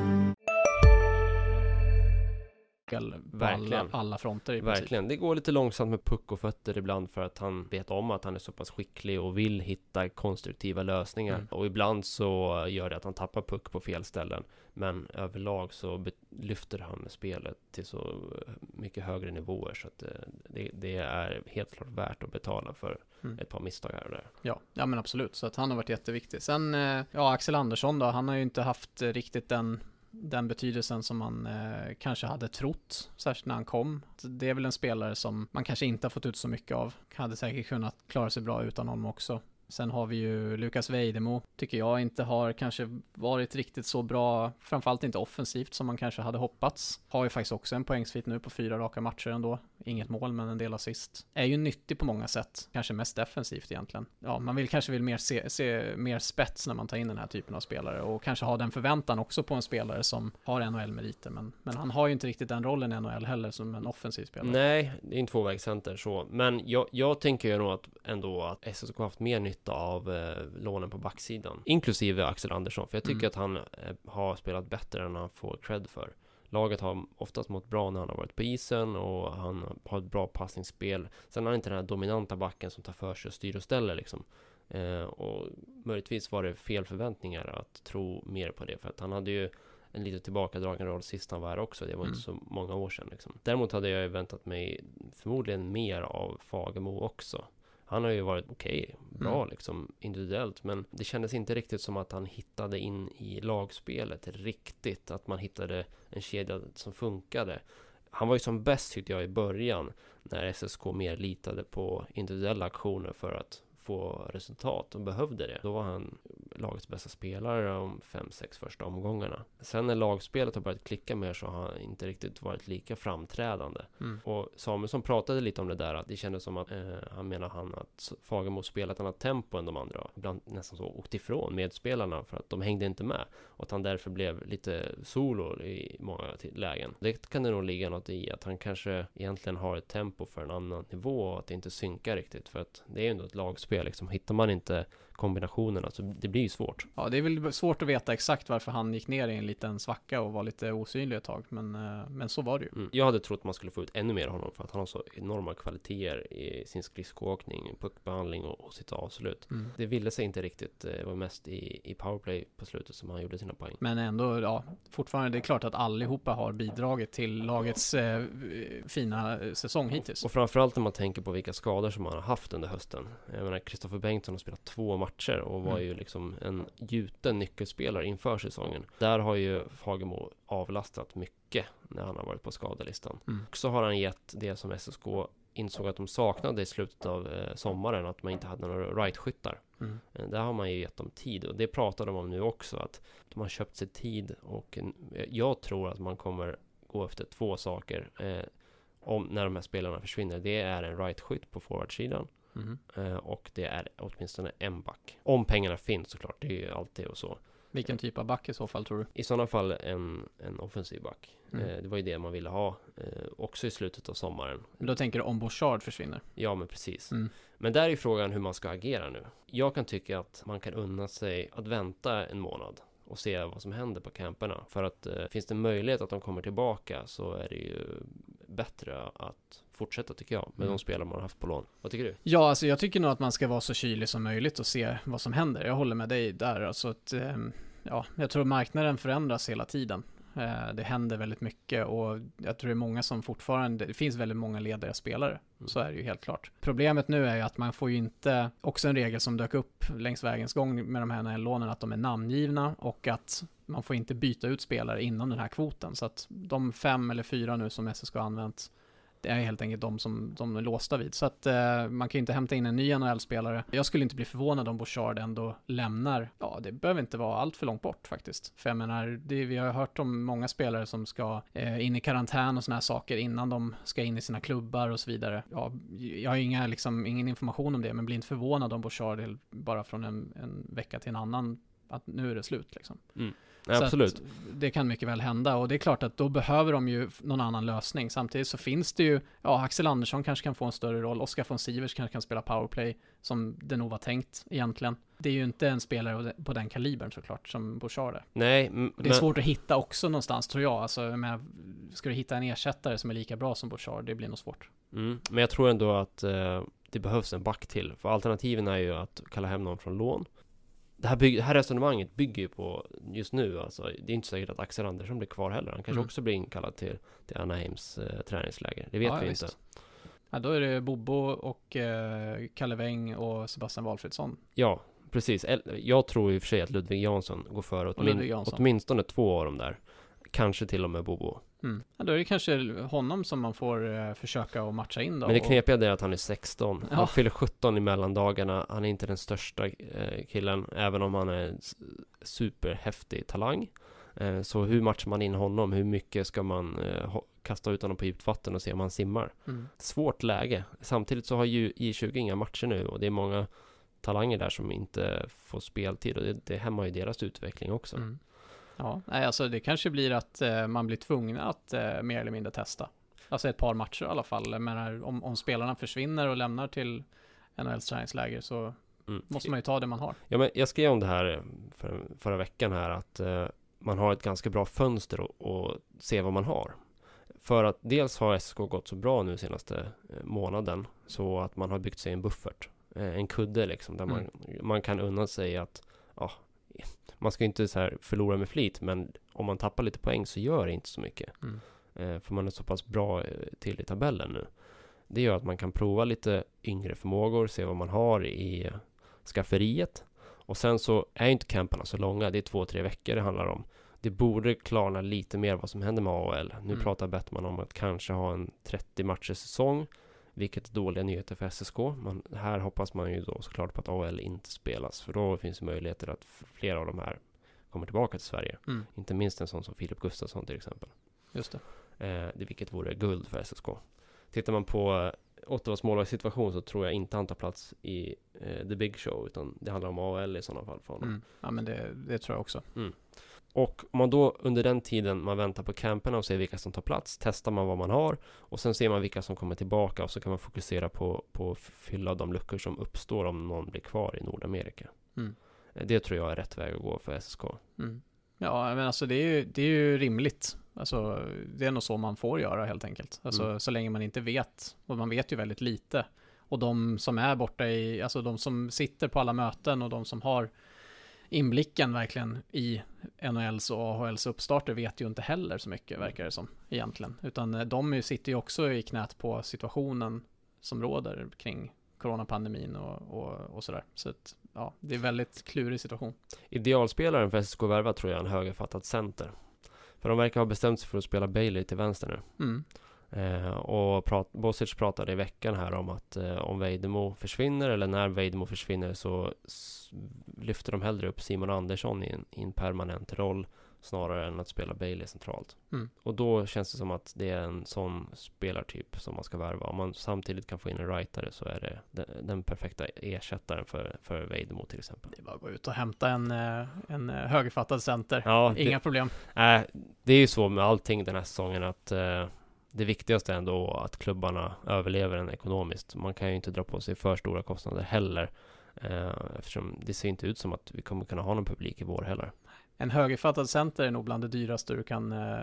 på alla, alla, fronter i Verkligen. Det går lite långsamt med puck och fötter ibland för att han vet om att han är så pass skicklig och vill hitta konstruktiva lösningar. Mm. Och ibland så gör det att han tappar puck på fel ställen. Men överlag så lyfter han spelet till så mycket högre nivåer så att eh, det, det är helt klart värt att betala för mm. ett par misstag här och där. Ja, ja men absolut. Så att han har varit jätteviktig. Sen, eh, ja, Axel Andersson då, han har ju inte haft riktigt den den betydelsen som man eh, kanske hade trott, särskilt när han kom. Det är väl en spelare som man kanske inte har fått ut så mycket av. Hade säkert kunnat klara sig bra utan honom också. Sen har vi ju Lukas Vejdemo, tycker jag inte har kanske varit riktigt så bra, framförallt inte offensivt som man kanske hade hoppats. Har ju faktiskt också en poängsvit nu på fyra raka matcher ändå. inget mål men en del assist. Är ju nyttig på många sätt, kanske mest defensivt egentligen. Ja, man vill kanske vill mer se, se mer spets när man tar in den här typen av spelare och kanske ha den förväntan också på en spelare som har NHL-meriter. Men, men han har ju inte riktigt den rollen i NHL heller som en offensiv spelare. Nej, det är en tvåvägscenter så. Men jag, jag tänker ju nog att ändå att SSK har haft mer nytta av eh, lånen på backsidan. Inklusive Axel Andersson. För jag tycker Mm. att han eh, har spelat bättre än han får cred för. Laget har oftast mått bra när han har varit på isen och han har ett bra passningsspel. Sen har han inte den här dominanta backen som tar för sig och styr och ställer liksom. Eh, och möjligtvis var det fel förväntningar att tro mer på det. För att han hade ju en lite tillbakadragen roll sist han var här också. Det var inte så många år sedan. Liksom. Däremot hade jag ju väntat mig förmodligen mer av Fagemo också. Han har ju varit okej, bra Mm. liksom individuellt, men det kändes inte riktigt som att han hittade in i lagspelet riktigt, att man hittade en kedja som funkade. Han var ju som bäst tyckte jag i början, när SSK mer litade på individuella aktioner för att få resultat och behövde det. Då var han lagets bästa spelare de fem, sex första omgångarna. Sen när lagspelet har börjat klicka mer så har han inte riktigt varit lika framträdande. Mm. Och Samuelsson pratade lite om det där, att det kändes som att eh, han menar han att Fagemo spelade ett annat tempo än de andra. Ibland nästan så åkte ifrån medspelarna för att de hängde inte med. Och att han därför blev lite solo i många lägen. Det kan det nog ligga något i, att han kanske egentligen har ett tempo för en annan nivå och att det inte synkar riktigt. För att det är ju ändå ett lagspel liksom. Hittar man inte kombinationerna så det blir ju svårt. Ja, det är väl svårt att veta exakt varför han gick ner i en liten svacka och var lite osynlig ett tag, men, eh, men så var det ju. Mm. Jag hade trott man skulle få ut ännu mer av honom för att han har så enorma kvaliteter i sin skridskoåkning, puckbehandling och, och sitt avslut. Mm. Det ville sig inte riktigt. Det var mest i, i powerplay på slutet som han gjorde sina poäng. Men ändå, ja, fortfarande, det är klart att allihopa har bidragit till lagets eh, fina eh, säsong hittills. Och framförallt när man tänker på vilka skador som han har haft under hösten. Jag menar, Kristoffer Bengtsson har spelat två matcher och var Mm. ju liksom en gjuten nyckelspelare inför säsongen. Där har ju Fagemo avlastat mycket när han har varit på skadelistan. Mm. Och så har han gett det som SSK insåg att de saknade i slutet av eh, sommaren, att man inte hade några right-skyttar. Mm. Eh, Där har man ju gett dem tid och det pratar de om nu också att de har köpt sig tid och en, jag tror att man kommer gå efter två saker eh, om när de här spelarna försvinner. Det är en right-skytt på forwardsidan Mhm. eh, och det är åtminstone en back. Om pengarna finns såklart, det är ju alltid och så. Vilken typ av back i så fall tror du? I sådana fall en, en offensiv back. Mm. Eh, det var ju det man ville ha eh, också i slutet av sommaren. Men Då tänker du om Bouchard försvinner? Ja, men precis. Mm. Men där är frågan hur man ska agera nu. Jag kan tycka att man kan unna sig att vänta en månad och se vad som händer på camperna. För att eh, finns det möjlighet att de kommer tillbaka så är det ju bättre att fortsätta tycker jag med Mm. de spelare man har haft på lån. Vad tycker du? Ja, alltså jag tycker nog att man ska vara så kylig som möjligt och se vad som händer. Jag håller med dig där. Alltså att, ehm, ja, jag tror marknaden förändras hela tiden. Eh, Det händer väldigt mycket och jag tror det är många som fortfarande, det finns väldigt många ledare spelare. Mm. Så är det ju helt klart. Problemet nu är ju att man får ju inte, också en regel som dök upp längs vägens gång med de här NHL-lånen, att de är namngivna och att man får inte byta ut spelare inom den här kvoten. Så att de fem eller fyra nu som SSK har använt det är helt enkelt de som de är låsta vid. Så att eh, man kan ju inte hämta in en ny NHL-spelare. Jag skulle inte bli förvånad om Bouchard ändå lämnar. Ja, det behöver inte vara allt för långt bort faktiskt. För jag menar, det, vi har hört om många spelare som ska eh, in i karantän och sådana här saker innan de ska in i sina klubbar och så vidare. Ja, jag har inga, liksom, ingen information om det, men bli inte förvånad om Bouchard bara från en, en vecka till en annan att nu är det slut liksom. Mm. Så absolut. Det kan mycket väl hända och det är klart att då behöver de ju någon annan lösning. Samtidigt så finns det ju, ja, Axel Andersson kanske kan få en större roll, Oskar von Sivers kanske kan spela powerplay som det nog var tänkt egentligen. Det är ju inte en spelare på den kalibern såklart som Bouchard är. Nej, m- Och det är svårt att hitta också någonstans tror jag. Alltså, jag menar, ska du hitta en ersättare som är lika bra som Bouchard, det blir nog svårt. Mm, men jag tror ändå att eh, det behövs en back till. För alternativen är ju att kalla hem någon från lån. Det här, bygg, det här resonemanget bygger ju på just nu, alltså, det är inte säkert att Axel Andersson blir kvar heller. Han kanske Mm. också blir inkallad till, till Anaheims eh, träningsläger. Det vet Ja, vi visst. inte. Ja, då är det Bobo och eh, Kalle Weng och Sebastian Walfridsson. Ja, precis. Jag tror i och för sig att Ludvig Jansson går före åtmin- Jansson. åtminstone två av dem där. Kanske till och med Bobo. Mm. Ja, då är det kanske honom som man får eh, försaka och matcha in då. Men det knepiga är att han är 16. Ja. Han fyller 17 i mellandagarna. Han är inte den största eh, killen, även om han är en superhäftig talang. Eh, så hur matchar man in honom? Hur mycket ska man eh, kasta ut honom på djupt vatten och se om han simmar. Mm. Svårt läge. Samtidigt så har ju J20 inga matcher nu och det är många talanger där som inte får speltid och det, det hämmar ju deras utveckling också. Mm. Ja, nej, alltså det kanske blir att eh, man blir tvungen att eh, mer eller mindre testa. Alltså ett par matcher i alla fall. Menar, om, om spelarna försvinner och lämnar till NHLs träningsläger så Mm. måste man ju ta det man har. Ja, men jag skrev om det här för, förra veckan här att eh, man har ett ganska bra fönster och, och se vad man har. För att dels har SK gått så bra nu senaste eh, månaden så att man har byggt sig en buffert. Eh, en kudde liksom där man, man kan unna sig att ja, man ska ju inte så förlora med flit men om man tappar lite poäng så gör det inte så mycket. Mm. Eh, för man är så pass bra eh, till i tabellen nu. Det gör att man kan prova lite yngre förmågor, se vad man har i eh, skafferiet. Och sen så är inte camperna så långa, det är två, tre veckor det handlar om. Det borde klarna lite mer vad som händer med AHL. Nu Mm. pratar Bettman om att kanske ha en 30 matchers säsong, vilket är dåliga nyheter för SSK. Men här hoppas man ju då såklart på att AHL inte spelas, för då finns det möjligheter att flera av de här kommer tillbaka till Sverige. Mm. Inte minst en sån som Filip Gustafsson till exempel. Just det. Eh, vilket vore guld för SSK. Tittar man på eh, Ottawas målvaktssituation så tror jag inte han tar plats i eh, The Big Show, utan det handlar om AHL i sådana fall för honom. Mm. Ja, men det, det tror jag också. Och om man då under den tiden man väntar på camperna och ser vilka som tar plats, testar man vad man har och sen ser man vilka som kommer tillbaka och så kan man fokusera på, på att fylla de luckor som uppstår om någon blir kvar i Nordamerika. Mm. Eh, Det tror jag är rätt väg att gå för SSK. Mm. Ja, men alltså det är ju, det är ju rimligt. Alltså, det är nog så man får göra helt enkelt. Alltså, Mm. så länge man inte vet. Och man vet ju väldigt lite. Och de som är borta i, alltså de som sitter på alla möten och de som har inblicken verkligen i NHLs och AHLs uppstarter vet ju inte heller så mycket, verkar det som, egentligen. Utan eh, de sitter ju också i knät på situationen som råder kring coronapandemin och, och, och sådär. Så att, ja, det är en väldigt klurig situation. Idealspelaren för SSK värva tror jag är en högerfattad center. För de verkar ha bestämt sig för att spela Bailey till vänster nu. Mm. Eh, och prat, Bosic pratade i veckan här om att eh, om Vejdemo försvinner eller när Vejdemo försvinner så lyfter de hellre upp Simon Andersson i en, i en permanent roll snarare än att spela Bailey centralt. Mm. Och då känns det som att det är en sån spelartyp som man ska värva. Om man samtidigt kan få in en rightare så är det den, den perfekta ersättaren för, för Vejdemo till exempel. Det är bara att gå ut och hämta en, eh, en eh, högerfattad center. Ja, det, Inga problem. Nej, det är ju så med allting den här säsongen att eh, det viktigaste är ändå att klubbarna överlever den ekonomiskt. Man kan ju inte dra på sig för stora kostnader heller. Eh, eftersom det ser inte ut som att vi kommer kunna ha någon publik i vår heller. En högerfattad center är nog bland det dyraste du kan eh,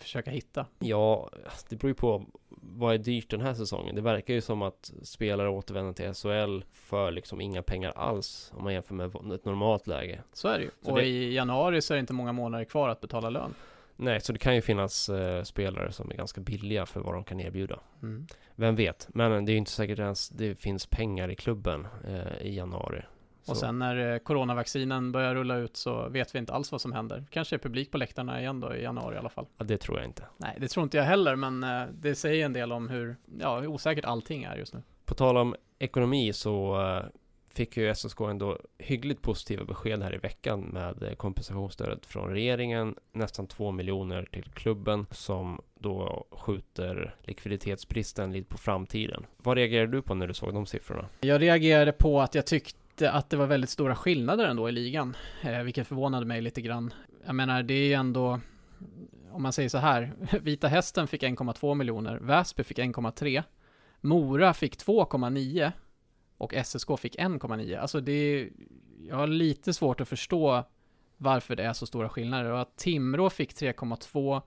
försöka hitta. Ja, det beror ju på vad är dyrt den här säsongen. Det verkar ju som att spelare återvänder till SHL för liksom inga pengar alls om man jämför med ett normalt läge. Så är det ju. Så och det- i januari så är det inte många månader kvar att betala lön. Nej, så det kan ju finnas eh, spelare som är ganska billiga för vad de kan erbjuda. Mm. Vem vet? Men det är ju inte säkert ens det finns pengar i klubben eh, i januari. Och Så- sen när eh, coronavaccinen börjar rulla ut så vet vi inte alls vad som händer. Kanske är publik på läktarna igen då i januari i alla fall. Ja, det tror jag inte. Nej, det tror inte jag heller, men eh, det säger en del om hur, ja, hur osäkert allting är just nu. På tal om ekonomi så eh, fick ju SSK ändå hyggligt positiva besked här i veckan med eh, kompensationsstödet från regeringen. Nästan 2 miljoner till klubben som då skjuter likviditetsbristen lite på framtiden. Vad reagerade du på när du såg de siffrorna? Jag reagerade på att jag tyckte att det var väldigt stora skillnader ändå i ligan, eh, vilket förvånade mig lite grann. Jag menar, det är ju ändå, om man säger så här, Vita Hästen fick 1,2 miljoner, Väsby fick 1,3, Mora fick 2,9 och SSK fick 1,9. Alltså det är, jag har lite svårt att förstå varför det är så stora skillnader och att Timrå fick 3,2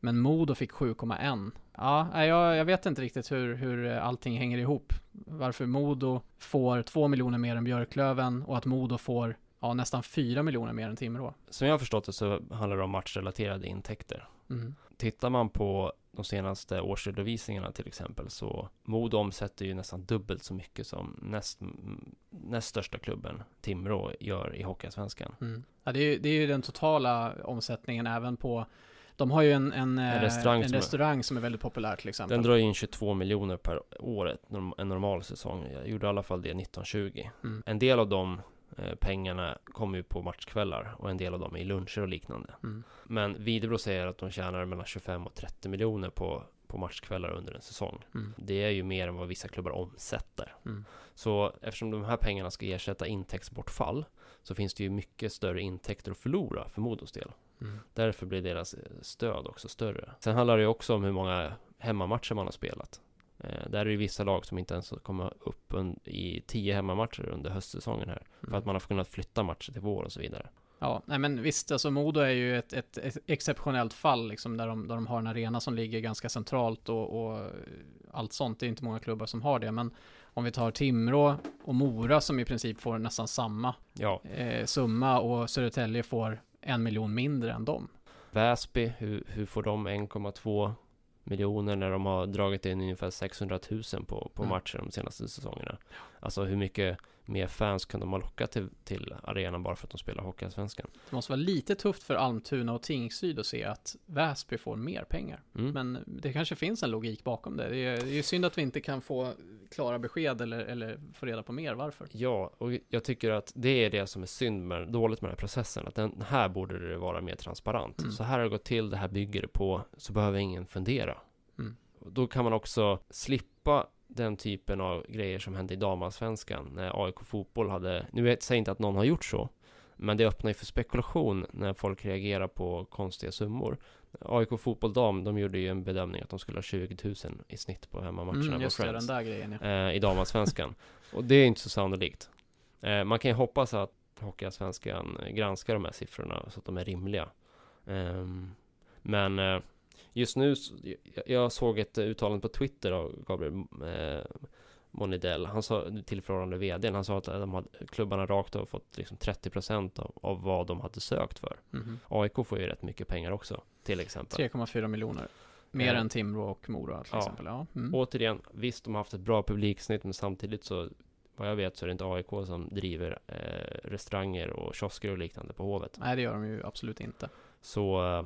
men Modo fick 7,1. Ja, jag, jag vet inte riktigt hur, hur allting hänger ihop. Varför Modo får 2 miljoner mer än Björklöven och att Modo får ja, nästan 4 miljoner mer än Timrå. Som jag har förstått det så handlar det om matchrelaterade intäkter. Mm. Tittar man på de senaste årsredovisningarna till exempel så Modo omsätter ju nästan dubbelt så mycket som näst, näst största klubben Timrå gör i Hockeyallsvenskan. Mm. Ja, det, är, ju- det är ju den totala omsättningen även på de har ju en, en, eh, restaurang en som är- restaurang som är väldigt populär till exempel. Den drar in 22 miljoner per år en normal säsong. Jag gjorde i alla fall det 1920. Mm. En del av de eh, pengarna kommer ju på matchkvällar och en del av dem är i luncher och liknande. Mm. Men Videbro säger att de tjänar mellan 25 och 30 miljoner på, på matchkvällar under en säsong. Mm. Det är ju mer än vad vissa klubbar omsätter. Mm. Så eftersom de här pengarna ska ersätta intäktsbortfall så finns det ju mycket större intäkter att förlora för Modos del. Mm. Därför blir deras eh, stöd också större. Sen handlar det ju också om hur många hemmamatcher man har spelat. Eh, där är det vissa lag som inte ens kommer upp i tio hemmamatcher under höstsäsongen här. För Mm. att man har kunnat flytta matcher till vår och så vidare. Ja, nej men visst, alltså Modo är ju ett, ett, ett exceptionellt fall liksom där de, där de har en arena som ligger ganska centralt och, och allt sånt. Det är inte många klubbar som har det, men om vi tar Timrå och Mora som i princip får nästan samma Ja, eh, summa och Södertälje får en miljon mindre än dem. Väsby, hur, hur får de 1,2 miljoner när de har dragit in ungefär 600 000 på, på Mm. matcher de senaste säsongerna? Alltså hur mycket mer fans kan de ha lockat till, till arenan bara för att de spelar Hockeyallsvenskan? Det måste vara lite tufft för Almtuna och Tingsryd att se att Väsby får mer pengar. Mm. Men det kanske finns en logik bakom det. Det är, det är synd att vi inte kan få klara besked eller, eller få reda på mer varför. Ja, och jag tycker att det är det som är synd med, dåligt med den här processen. Att den här borde det vara mer transparent. Mm. Så här har det gått till, det här bygger det på, så behöver ingen fundera. Mm. Då kan man också slippa den typen av grejer som hände i damallsvenskan när AIK fotboll hade, nu vet, säger inte att någon har gjort så, men det öppnar ju för spekulation när folk reagerar på konstiga summor. AIK fotboll dam, de gjorde ju en bedömning att de skulle ha 20 000 i snitt på hemmamatcherna Mm, på just det, Friends den där grejen ja. eh, i damallsvenskan. och det är inte så sannolikt. Eh, man kan ju hoppas att Hockeyallsvenskan granskar de här siffrorna så att de är rimliga. Ehm, men eh, just nu, jag, såg ett uttalande på Twitter av Gabriel eh, Monidell. Han sa, tillförordnade vdn, han sa att de hade, klubbarna rakt av fått liksom 30% av, av vad de hade sökt för. Mhm. AIK får ju rätt mycket pengar också, till exempel. 3,4 miljoner. Mer Eh, än Timrå och Mora till ja. exempel. Ja. Mm. Återigen, visst de har haft ett bra publiksnitt men samtidigt så vad jag vet så är det inte AIK som driver eh, restauranger och kiosker och liknande på Hovet. Nej, det gör de ju absolut inte. Så eh,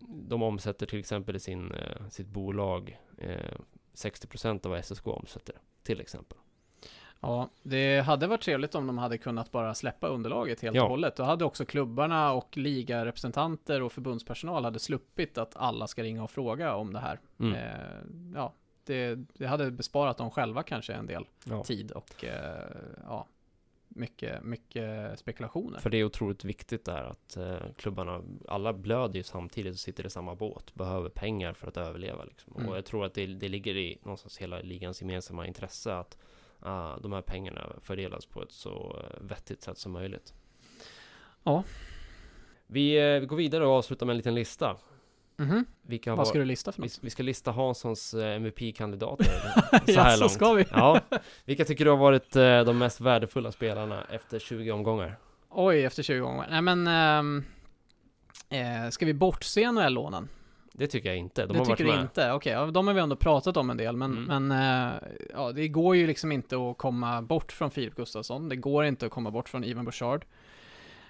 de omsätter till exempel i sin, eh, sitt bolag eh, 60% av vad SSK omsätter. Till exempel. Ja, det hade varit trevligt om de hade kunnat bara släppa underlaget helt Ja. och hållet. Då hade också klubbarna och ligarepresentanter och förbundspersonal hade sluppit att alla ska ringa och fråga om det här. Mm. Eh, ja, det, det hade besparat dem själva kanske en del Ja. tid och eh, ja, mycket, mycket spekulationer. För det är otroligt viktigt där att eh, klubbarna, alla blöder ju samtidigt och sitter i samma båt, behöver pengar för att överleva liksom. Mm. Och jag tror att det, det ligger i någonstans hela ligans gemensamma intresse att ah, de här pengarna fördelas på ett så eh, vettigt sätt som möjligt. Ja. Vi, eh, vi går vidare och avslutar med en liten lista. Mhm. Vilka Vad ska du lista för vi, något? vi ska lista Hanssons eh, MVP-kandidater så här långt. ska vi? Ja, vilka tycker du har varit eh, de mest värdefulla spelarna efter 20 omgångar? Oj, efter 20 gånger. Nej men, eh, ska vi bortse NHL-lånen? Det tycker jag inte. De det har tycker varit du inte? Okej, ja, de har vi ändå pratat om en del, men, Mm. men eh, ja, det går ju liksom inte att komma bort från Filip Gustafsson. Det går inte att komma bort från Ivan Bouchard.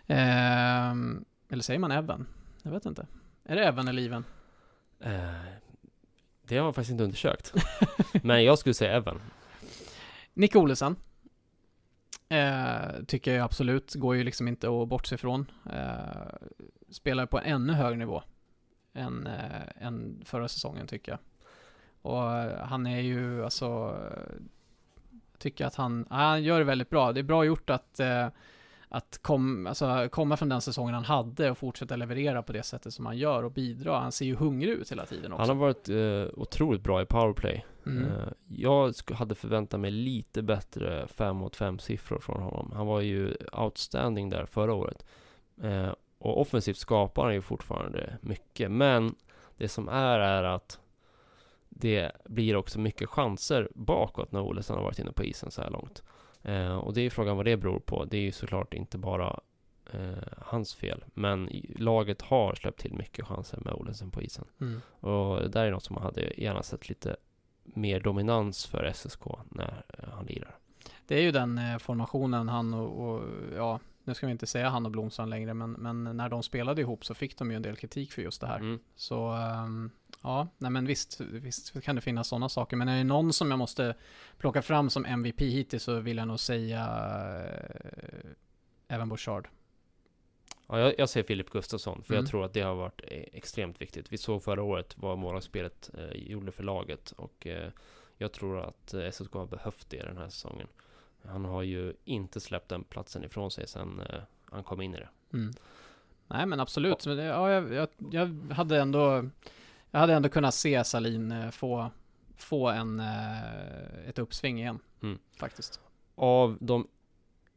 Ehm, eller säger man Evan? Jag vet inte. Är det Evan eller Ivan? Eh, det har jag faktiskt inte undersökt. Men jag skulle säga Evan. Nick Olesen. Eh, tycker jag absolut, går ju liksom inte att bortse ifrån. Eh, spelar på en ännu högre nivå än, eh, än förra säsongen tycker jag. Och eh, han är ju alltså, tycker att han, han gör det väldigt bra. Det är bra gjort att, eh, att kom, alltså, komma från den säsongen han hade och fortsätta leverera på det sättet som han gör och bidra. Han ser ju hungrig ut hela tiden också. Han har varit eh, otroligt bra i powerplay. mm. Eh, jag hade förväntat mig lite bättre 5 mot 5 siffror från honom. Han var ju outstanding där förra året. Eh, och offensivt skapar han ju fortfarande mycket. Men det som är är att det blir också mycket chanser bakåt när Olesen har varit inne på isen så här långt. Eh, och det är frågan vad det beror på. Det är ju såklart inte bara eh, hans fel. Men laget har släppt till mycket chanser med Olesen på isen. Mm. Och det där är något som man hade gärna sett lite mer dominans för SSK när eh, han lirar. Det är ju den eh, formationen han och, och, ja, nu ska vi inte säga han och Blomstrand längre, men, men när de spelade ihop så fick de ju en del kritik för just det här. Mm. Så ehm, ja, nej men visst, visst kan det finnas sådana saker. Men är det någon som jag måste plocka fram som MVP hittills så vill jag nog säga eh, även Bouchard. Ja, jag, jag ser Filip Gustafsson, för Mm. jag tror att det har varit eh, extremt viktigt. Vi såg förra året vad målvaktsspelet eh, gjorde för laget och eh, jag tror att eh, SSK har behövt det den här säsongen. Han har ju inte släppt den platsen ifrån sig sedan eh, han kom in i det. Mm. Nej men absolut, men det, ja, jag, jag, jag hade ändå Jag hade ändå kunnat se Salin eh, få Få en eh, Ett uppsving igen Mm. Faktiskt Av de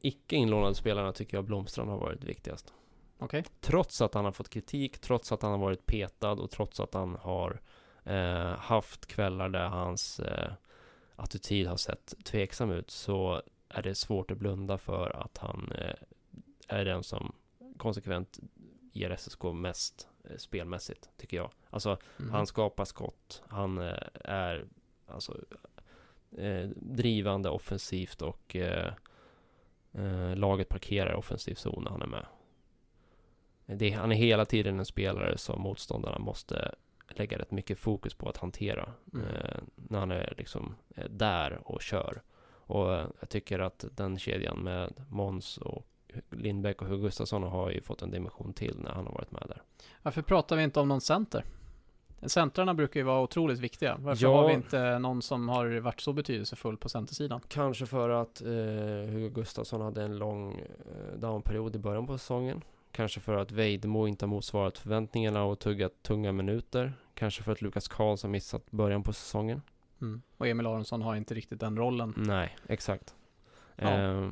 icke inlånade spelarna tycker jag Blomstrand har varit viktigast. Okej Trots att han har fått kritik, trots att han har varit petad och trots att han har eh, haft kvällar där hans eh, attityd har sett tveksam ut så är det svårt att blunda för att han eh, är den som konsekvent ger SSK mest spelmässigt, tycker jag. Alltså, Mhm. han skapar skott, han eh, är alltså eh, drivande offensivt och eh, eh, laget parkerar offensiv zon när han är med. Det, han är hela tiden en spelare som motståndarna måste lägga rätt mycket fokus på att hantera Mm. eh, när han är liksom eh, där och kör. Och eh, jag tycker att den kedjan med Måns och Lindbäck och Hugo Gustafsson har ju fått en dimension till när han har varit med där. Varför pratar vi inte om någon center? Centrarna brukar ju vara otroligt viktiga Varför Ja. har vi inte någon som har varit så betydelsefull på centersidan? Kanske för att eh, Hugo Gustafsson hade en lång eh, downperiod i början på säsongen. Kanske för att Vejdemo inte har motsvarat förväntningarna och tuggat tunga minuter. Kanske för att Lukas Karlsson missat början på säsongen. Mm. Och Emil Aronsson har inte riktigt den rollen Nej, exakt. Ja. Eh,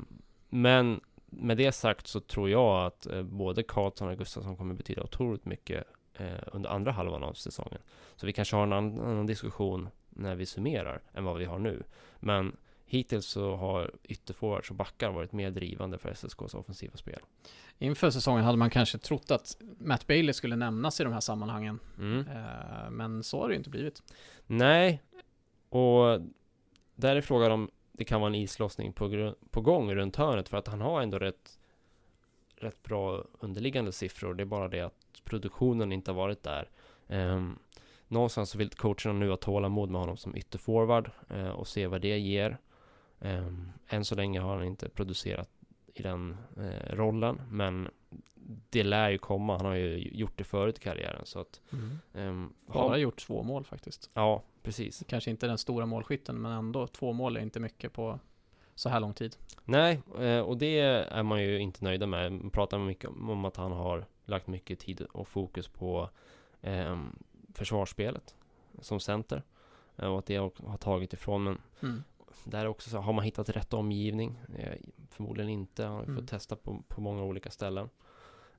men med det sagt så tror jag att eh, både Karlsson och Gustafsson kommer betyda otroligt mycket eh, under andra halvan av säsongen. Så vi kanske har en annan, diskussion när vi summerar än vad vi har nu. Men hittills så har ytterforwards och backar varit mer drivande för SSKs offensiva spel. Inför säsongen hade man kanske trott att Matt Bailey skulle nämnas i de här sammanhangen Mm. eh, Men så har det ju inte blivit Nej, och där är frågan om det kan vara en islossning på, på gång runt hörnet för att han har ändå rätt, rätt bra underliggande siffror. Det är bara det att produktionen inte har varit där. Um, någonstans så vill coacherna nu ha tålamod med honom som ytterforward uh, och se vad det ger. Um, än så länge har han inte producerat i den eh, rollen, men det lär ju komma. Han har ju gjort det förut i karriären så att ehm, Bara har- gjort två mål faktiskt Ja, precis. Kanske inte den stora målskytten men ändå två mål är inte mycket på så här lång tid Nej, eh, och det är man ju inte nöjda med. Man pratar mycket om att han har lagt mycket tid och fokus på eh, försvarsspelet som center. Eh, och att det har har tagit ifrån. Men mm. Där är också så, har man hittat rätt omgivning? Eh, förmodligen inte. Har Mm. fått testa på, på många olika ställen.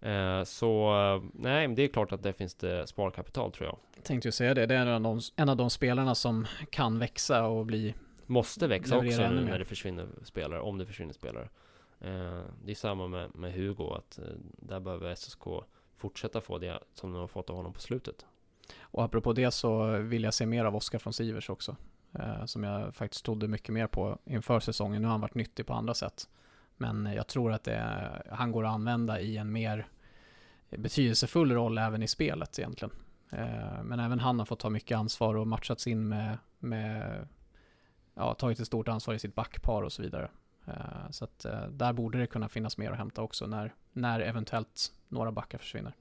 Eh, så eh, nej, men det är klart att det finns det sparkapital tror jag. Tänkte ju säga det, det är en av, de, en av de spelarna som kan växa och bli Måste växa också nu när det försvinner spelare, om det försvinner spelare. Eh, det är samma med, med Hugo, att där behöver SSK fortsätta få det som de har fått av honom på slutet. Och apropå det så vill jag se mer av Oskar från Sivers också. Eh, som jag faktiskt trodde mycket mer på inför säsongen. Nu har han varit nyttig på andra sätt. Men eh, jag tror att det han går att använda i en mer betydelsefull roll även i spelet egentligen. Eh, men även han har fått ta mycket ansvar och matchats in med, med ja, tagit ett stort ansvar i sitt backpar och så vidare. Så att där borde det kunna finnas mer att hämta också när, när eventuellt några backar försvinner.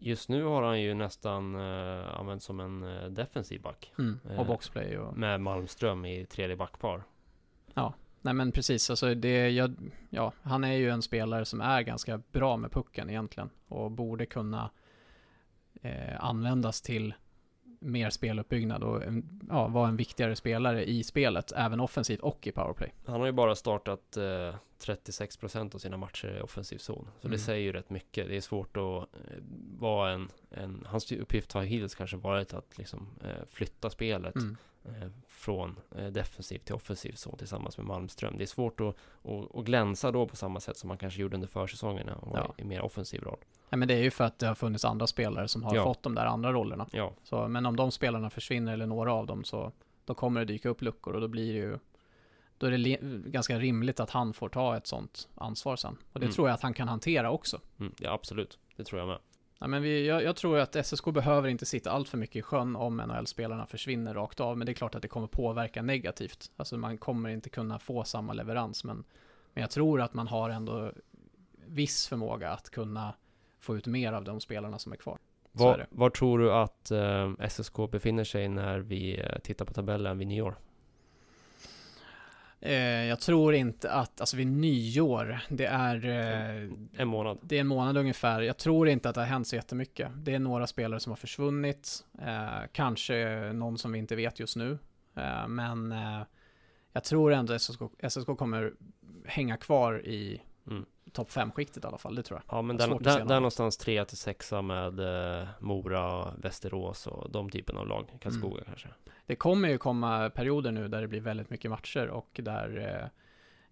Just nu har han ju nästan eh, använts som en eh, defensiv back. Mm. Eh, Och boxplay och Med Malmström i tredje backpar. Nej men precis, alltså det, jag, ja, han är ju en spelare som är ganska bra med pucken egentligen och borde kunna eh, användas till mer speluppbyggnad och en- ja, vara en viktigare spelare i spelet, även offensivt och i powerplay. Han har ju bara startat eh, 36% av sina matcher i offensiv zon. Så Mm. det säger ju rätt mycket. Det är svårt att eh, vara en, en... Hans uppgift har hittills kanske varit att liksom eh, flytta spelet Mm. eh, från defensiv till offensiv zon tillsammans med Malmström. Det är svårt att, att, att glänsa då på samma sätt som man kanske gjorde under försäsongerna och Ja. i, mer offensiv roll. Ja, men det är ju för att det har funnits andra spelare som har Ja. fått de där andra rollerna. Ja, Så, men om de spelarna försvinner eller några av dem så då kommer det dyka upp luckor och då blir det ju då är det ganska rimligt att han får ta ett sånt ansvar sen. Och det Mm. tror jag att han kan hantera också. mm, ja absolut. Det tror jag med. Ja, men vi, jag, jag tror att SSK behöver inte sitta allt för mycket i sjön om NHL-spelarna försvinner rakt av, men det är klart att det kommer påverka negativt. Alltså man kommer inte kunna få samma leverans, men, men jag tror att man har ändå viss förmåga att kunna få ut mer av de spelarna som är kvar. Var, var, tror du att eh, SSK befinner sig när vi eh, tittar på tabellen vid nyår? Eh, jag tror inte att, alltså vid nyår, det är... Eh, en månad. Det är en månad ungefär. Jag tror inte att det har hänt så jättemycket. Det är några spelare som har försvunnit. Eh, kanske någon som vi inte vet just nu. Men jag tror ändå att SSK, SSK kommer hänga kvar i mm topp 5-skiktet i alla fall, det tror jag. Ja, men där, där, där någonstans 3 till 6 med Mora, Västerås och de typen av lag. Karlskoga mm. kanske. Det kommer ju komma perioder nu där det blir väldigt mycket matcher och där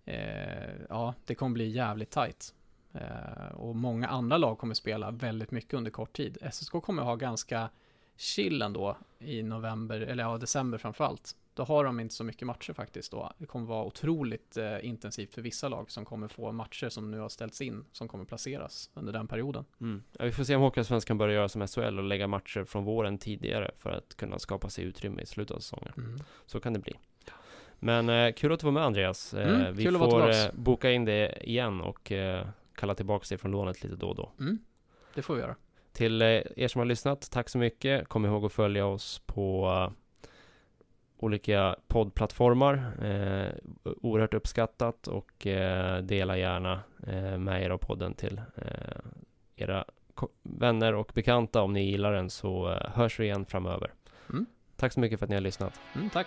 eh, eh, ja, det kommer bli jävligt tajt. Eh, och många andra lag kommer spela väldigt mycket under kort tid. SSK kommer ha ganska chill ändå i november, eller ja, december framförallt. Då har de inte så mycket matcher faktiskt då. Det kommer vara otroligt eh, intensivt för vissa lag som kommer få matcher som nu har ställts in, som kommer placeras under den perioden. Mm. Ja, vi får se om Hockeyallsvenskan börjar göra som SHL och lägga matcher från våren tidigare för att kunna skapa sig utrymme i slutet av säsongen. Mm. Så kan det bli. Men eh, kul att du var med Andreas. Eh, mm, vi får eh, boka in det igen och eh, kalla tillbaka dig från lånet lite då och då. Mm, det får vi göra. Till eh, er som har lyssnat, tack så mycket. Kom ihåg att följa oss på olika poddplattformar. Eh, oerhört uppskattat och eh, dela gärna eh, med er av podden till eh, era vänner och bekanta om ni gillar den så eh, hörs vi igen framöver. Mm. Tack så mycket för att ni har lyssnat. Mm, tack.